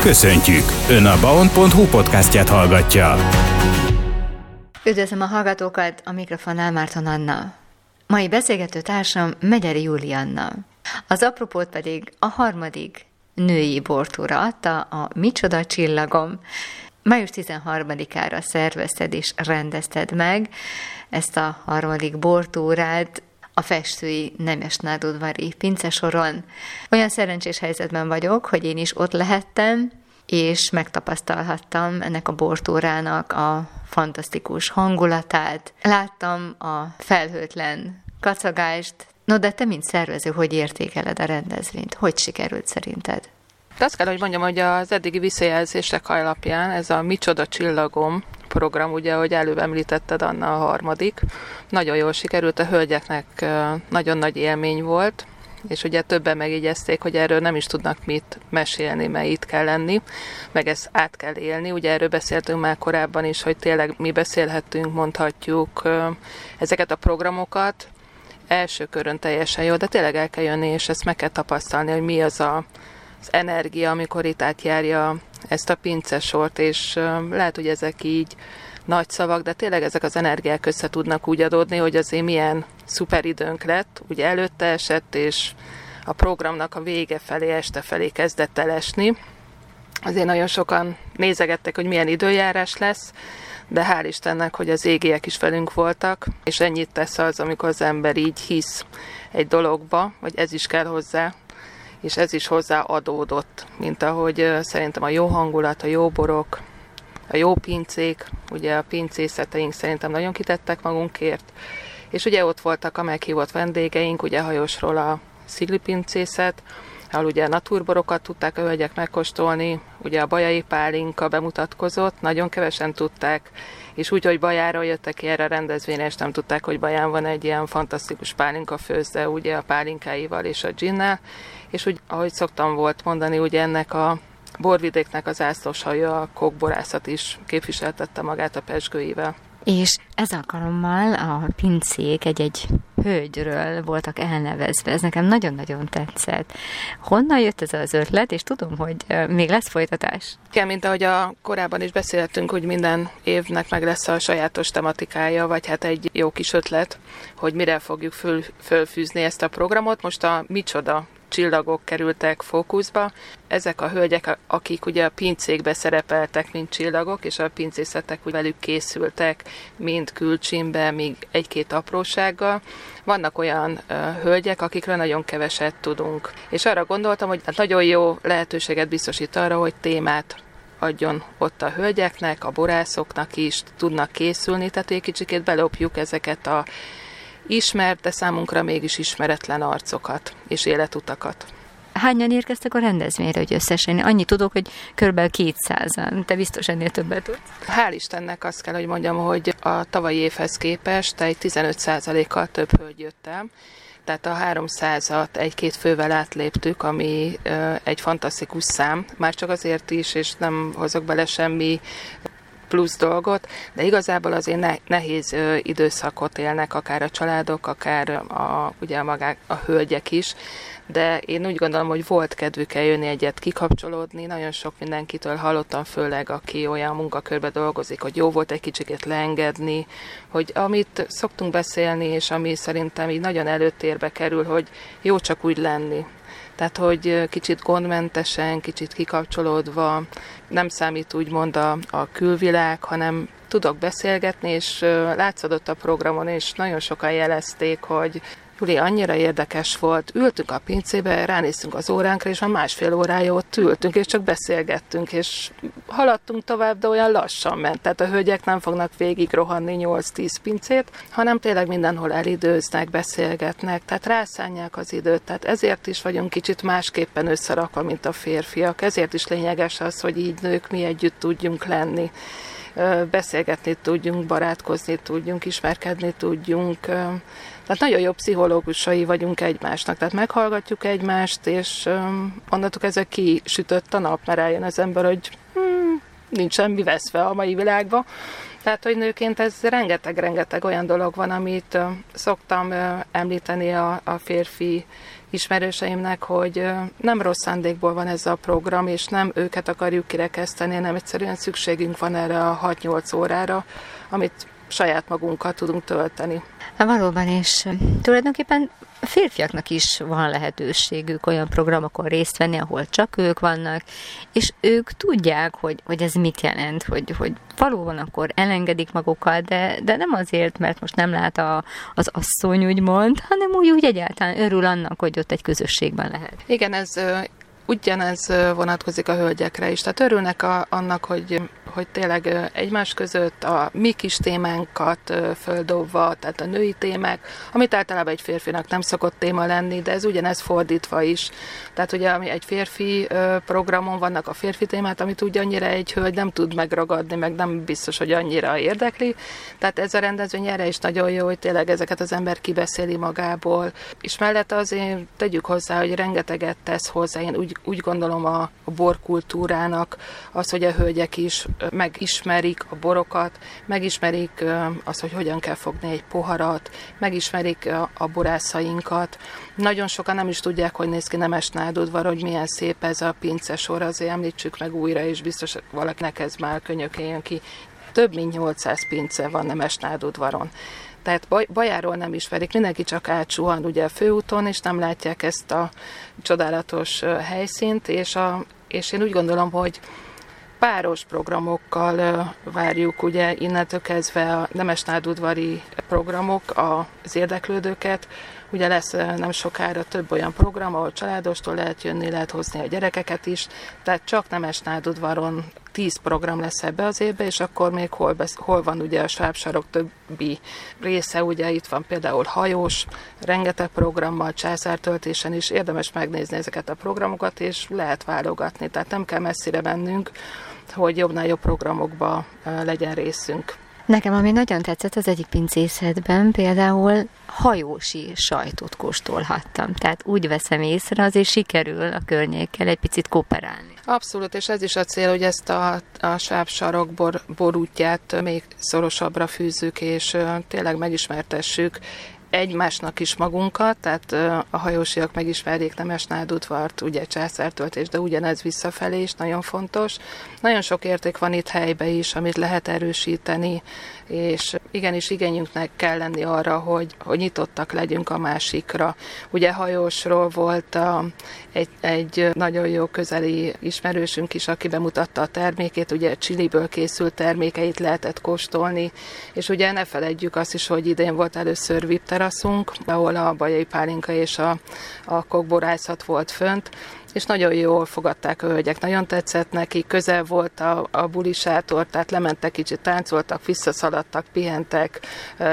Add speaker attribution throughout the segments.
Speaker 1: Köszöntjük! Ön a baon.hu podcastját hallgatja.
Speaker 2: Üdvözlöm a hallgatókat, a mikrofonnál Márton Anna. Mai beszélgető társam Megyeri Julianna. Az apropót pedig a harmadik női bortúra adta a Micsoda csillagom. Május 13-ára szervezted és rendezted meg ezt a harmadik bortúrát a festői Nemes Nádudvari pincesoron. Olyan szerencsés helyzetben vagyok, hogy én is ott lehettem, és megtapasztalhattam ennek a bortórának a fantasztikus hangulatát. Láttam a felhőtlen kacagást. No, de te, mint szervező, hogy értékeled a rendezvényt? Hogy sikerült szerinted?
Speaker 3: Azt kell, hogy mondjam, hogy az eddigi visszajelzések alapján ez a Micsoda csillagom program, ugye, ahogy előbb említetted, Anna a harmadik, nagyon jól sikerült, a hölgyeknek nagyon nagy élmény volt, és ugye többen megjegyezték, hogy erről nem is tudnak mit mesélni, mert itt kell lenni, meg ezt át kell élni. Ugye erről beszéltünk már korábban is, hogy tényleg mi beszélhetünk, mondhatjuk ezeket a programokat, első körön teljesen jó, de tényleg el kell jönni, és ezt meg kell tapasztalni, hogy mi az a, az energia, amikor itt átjárja ezt a pincesort, és lehet, hogy ezek így nagy szavak, de tényleg ezek az energiák össze tudnak úgy adódni, hogy azért milyen szuper időnk lett, ugye előtte esett, és a programnak a vége felé, este felé kezdett el esni. Azért nagyon sokan nézegettek, hogy milyen időjárás lesz, de hál' Istennek, hogy az égiek is velünk voltak, és ennyit tesz az, amikor az ember így hisz egy dologba, vagy ez is kell hozzá, és ez is hozzá adódott, mint ahogy szerintem a jó hangulat, a jó borok, a jó pincék, ugye a pincészeteink szerintem nagyon kitettek magunkért, és ugye ott voltak a meghívott vendégeink, ugye hajósról a Szigli pincészet, ahol ugye a naturborokat tudták a hölgyek megkóstolni, ugye a bajai pálinka bemutatkozott, nagyon kevesen tudták, és úgy, hogy Bajáról jöttek erre a rendezvényre, és nem tudták, hogy Baján van egy ilyen fantasztikus pálinka főzde, ugye a pálinkáival és a ginnel, és úgy, ahogy szoktam volt mondani, ugye ennek a borvidéknek az ászlós haja, a kokborászat is képviseltette magát a pesgőivel.
Speaker 2: És ez alkalommal a pincék egy-egy hölgyről voltak elnevezve. Ez nekem nagyon-nagyon tetszett. Honnan jött ez az ötlet, és tudom, hogy még lesz folytatás?
Speaker 3: Igen, mint ahogy a korábban is beszéltünk, hogy minden évnek meg lesz a sajátos tematikája, vagy hát egy jó kis ötlet, hogy mire fogjuk föl, fölfűzni ezt a programot. Most a Micsoda csillagok kerültek fókuszba. Ezek a hölgyek, akik ugye a pincékbe szerepeltek, mint csillagok, és a pincészetek úgy velük készültek, mind külcsimbe, még egy-két aprósággal. Vannak olyan uh, hölgyek, akikről nagyon keveset tudunk. És arra gondoltam, hogy nagyon jó lehetőséget biztosít arra, hogy témát adjon ott a hölgyeknek, a borászoknak is, tudnak készülni, tehát egy kicsikét belopjuk ezeket a ismert, de számunkra mégis ismeretlen arcokat és életutakat.
Speaker 2: Hányan érkeztek a rendezvényre, hogy összesen? Annyit tudok, hogy kb. 200-an. Te biztos ennél többet tudsz.
Speaker 3: Hál' Istennek azt kell, hogy mondjam, hogy a tavalyi évhez képest egy 15%-kal több hölgy jött el. Tehát a 300-at egy-két fővel átléptük, ami egy fantasztikus szám, már csak azért is, és nem hozok bele semmi plusz dolgot, de igazából azért nehéz időszakot élnek akár a családok, akár a, ugye magák, a hölgyek is, de én úgy gondolom, hogy volt kedvük eljönni egyet kikapcsolódni, nagyon sok mindenkitől hallottam, főleg aki olyan munkakörbe dolgozik, hogy jó volt egy kicsit leengedni, hogy amit szoktunk beszélni, és ami szerintem így nagyon előtérbe kerül, hogy jó csak úgy lenni. Tehát, hogy kicsit gondmentesen, kicsit kikapcsolódva, nem számít úgymond a, a külvilág, hanem tudok beszélgetni, és látszódott a programon, és nagyon sokan jelezték, hogy Juli, annyira érdekes volt. Ültünk a pincébe, ránéztünk az óránkra, és már másfél órája ott ültünk, és csak beszélgettünk, és haladtunk tovább, de olyan lassan ment. Tehát a hölgyek nem fognak végig rohanni 8-10 pincét, hanem tényleg mindenhol elidőznek, beszélgetnek, tehát rászánják az időt. Tehát ezért is vagyunk kicsit másképpen összerakva, mint a férfiak. Ezért is lényeges az, hogy így nők mi együtt tudjunk lenni beszélgetni tudjunk, barátkozni tudjunk, ismerkedni tudjunk. Tehát nagyon jó pszichológusai vagyunk egymásnak, tehát meghallgatjuk egymást, és mondatuk ezek ki sütött a nap, mert eljön az ember, hogy hmm, nincs semmi veszve a mai világban. Tehát, hogy nőként ez rengeteg-rengeteg olyan dolog van, amit szoktam említeni a, a férfi ismerőseimnek, hogy nem rossz szándékból van ez a program, és nem őket akarjuk kirekeszteni, hanem egyszerűen szükségünk van erre a 6-8 órára, amit saját magunkat tudunk tölteni.
Speaker 2: Valóban, és tulajdonképpen a férfiaknak is van lehetőségük olyan programokon részt venni, ahol csak ők vannak, és ők tudják, hogy, hogy ez mit jelent, hogy, hogy valóban akkor elengedik magukat, de, de nem azért, mert most nem lát a, az asszony, úgymond, hanem úgy, úgy egyáltalán örül annak, hogy ott egy közösségben lehet.
Speaker 3: Igen, ez ugyanez vonatkozik a hölgyekre is. Tehát örülnek a, annak, hogy hogy tényleg egymás között a mi kis témánkat földobva, tehát a női témák, amit általában egy férfinak nem szokott téma lenni, de ez ugyanez fordítva is. Tehát ugye ami egy férfi programon vannak a férfi témát, amit úgy annyira egy hölgy nem tud megragadni, meg nem biztos, hogy annyira érdekli. Tehát ez a rendezvény erre is nagyon jó, hogy tényleg ezeket az ember kibeszéli magából. És mellette azért tegyük hozzá, hogy rengeteget tesz hozzá. Én úgy, úgy gondolom a, a borkultúrának az, hogy a hölgyek is megismerik a borokat, megismerik azt, hogy hogyan kell fogni egy poharat, megismerik a borászainkat. Nagyon sokan nem is tudják, hogy néz ki Nemes Nádudvar, hogy milyen szép ez a pince sor, azért említsük meg újra, és biztos valakinek ez már könyökén ki. Több mint 800 pince van Nemes Nádudvaron tehát baj, bajáról nem ismerik, mindenki csak átsuhan ugye a főúton, és nem látják ezt a csodálatos helyszínt, és, a, és én úgy gondolom, hogy páros programokkal várjuk ugye innentől kezdve a Nemesnádudvari programok az érdeklődőket. Ugye lesz nem sokára több olyan program, ahol családostól lehet jönni, lehet hozni a gyerekeket is, tehát csak Nemesnádudvaron 10 program lesz ebbe az évbe, és akkor még hol, besz, hol van ugye a Svábsarok többi része, ugye itt van például hajós, rengeteg programmal, császártöltésen is, érdemes megnézni ezeket a programokat, és lehet válogatni, tehát nem kell messzire mennünk, hogy jobbnál jobb programokba legyen részünk.
Speaker 2: Nekem ami nagyon tetszett az egyik pincészetben, például hajósi sajtot kóstolhattam. Tehát úgy veszem észre, azért sikerül a környékkel egy picit kooperálni.
Speaker 3: Abszolút, és ez is a cél, hogy ezt a, a sáv bor, borútját még szorosabbra fűzzük, és tényleg megismertessük egymásnak is magunkat, tehát a hajósiak megismerjék Nemes Nádudvart, ugye császártöltés, de ugyanez visszafelé is nagyon fontos. Nagyon sok érték van itt helybe is, amit lehet erősíteni, és igenis igényünknek kell lenni arra, hogy, hogy nyitottak legyünk a másikra. Ugye hajósról volt a, egy, egy nagyon jó közeli ismerősünk is, aki bemutatta a termékét, ugye Csiliből készült termékeit lehetett kóstolni, és ugye ne feledjük azt is, hogy idén volt először VIP teraszunk, ahol a bajai pálinka és a, a kokborászat volt fönt, és nagyon jól fogadták a hölgyek, nagyon tetszett neki, közel volt a, a bulisátor, tehát lementek kicsit, táncoltak, visszaszaladtak, pihentek,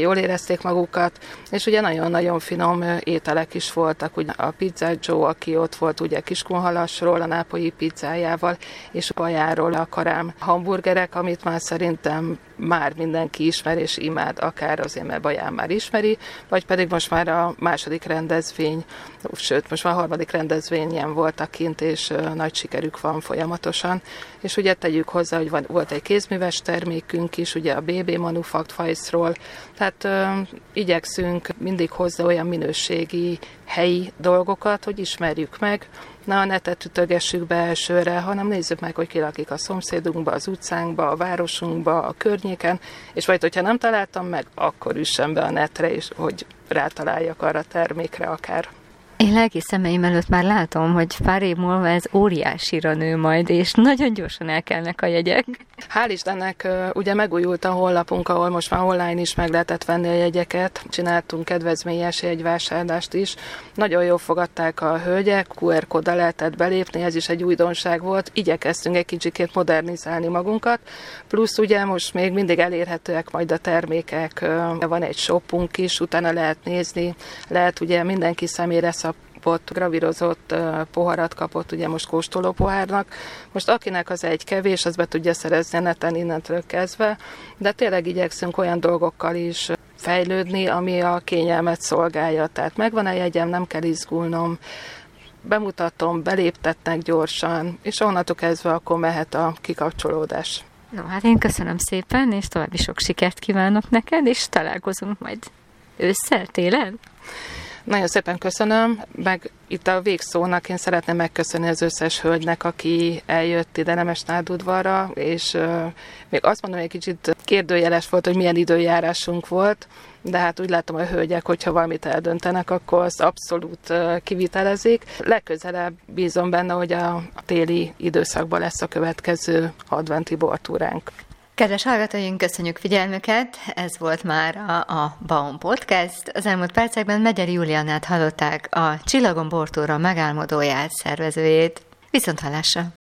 Speaker 3: jól érezték magukat, és ugye nagyon-nagyon finom ételek is voltak, ugye a Pizza Joe, aki ott volt ugye Kiskunhalasról, a nápolyi pizzájával, és bajáról a karám hamburgerek, amit már szerintem már mindenki ismer és imád, akár azért, mert Baján már ismeri, vagy pedig most már a második rendezvény, sőt, most már a harmadik rendezvényen voltak kint, és nagy sikerük van folyamatosan. És ugye tegyük hozzá, hogy van, volt egy kézműves termékünk is, ugye a BB Manufact Fajszról, tehát ö, igyekszünk mindig hozzá olyan minőségi helyi dolgokat, hogy ismerjük meg, ne a netet ütögessük be elsőre, hanem nézzük meg, hogy ki lakik a szomszédunkba, az utcánkba, a városunkba, a környéken, és vagy hogyha nem találtam meg, akkor üssem be a netre, és hogy rátaláljak arra termékre akár.
Speaker 2: Én lelki szemeim előtt már látom, hogy pár év múlva ez óriásira nő majd, és nagyon gyorsan elkelnek a jegyek.
Speaker 3: Hál' Istennek ugye megújult a honlapunk, ahol most már online is meg lehetett venni a jegyeket. Csináltunk kedvezményes jegyvásárlást is. Nagyon jól fogadták a hölgyek, QR kóddal lehetett belépni, ez is egy újdonság volt. Igyekeztünk egy kicsikét modernizálni magunkat. Plusz ugye most még mindig elérhetőek majd a termékek. Van egy shopunk is, utána lehet nézni, lehet ugye mindenki személyre kapott, gravírozott poharat kapott, ugye most kóstoló pohárnak. Most akinek az egy kevés, az be tudja szerezni a neten innentől kezdve, de tényleg igyekszünk olyan dolgokkal is fejlődni, ami a kényelmet szolgálja. Tehát megvan a jegyem, nem kell izgulnom, bemutatom, beléptetnek gyorsan, és onnantól kezdve akkor mehet a kikapcsolódás.
Speaker 2: No, hát én köszönöm szépen, és további sok sikert kívánok neked, és találkozunk majd ősszel, télen.
Speaker 3: Nagyon szépen köszönöm, meg itt a végszónak én szeretném megköszönni az összes hölgynek, aki eljött ide Nemes Nádudvarra, és uh, még azt mondom, hogy egy kicsit kérdőjeles volt, hogy milyen időjárásunk volt, de hát úgy látom, hogy a hölgyek, hogyha valamit eldöntenek, akkor azt abszolút kivitelezik. Legközelebb bízom benne, hogy a téli időszakban lesz a következő adventi bortúránk.
Speaker 2: Kedves hallgatóink, köszönjük figyelmüket! Ez volt már a, a Baum Podcast. Az elmúlt percekben Megyeri Julianát hallották, a Csillagon Bortóra megálmodóját, szervezőjét. Viszont hallásra!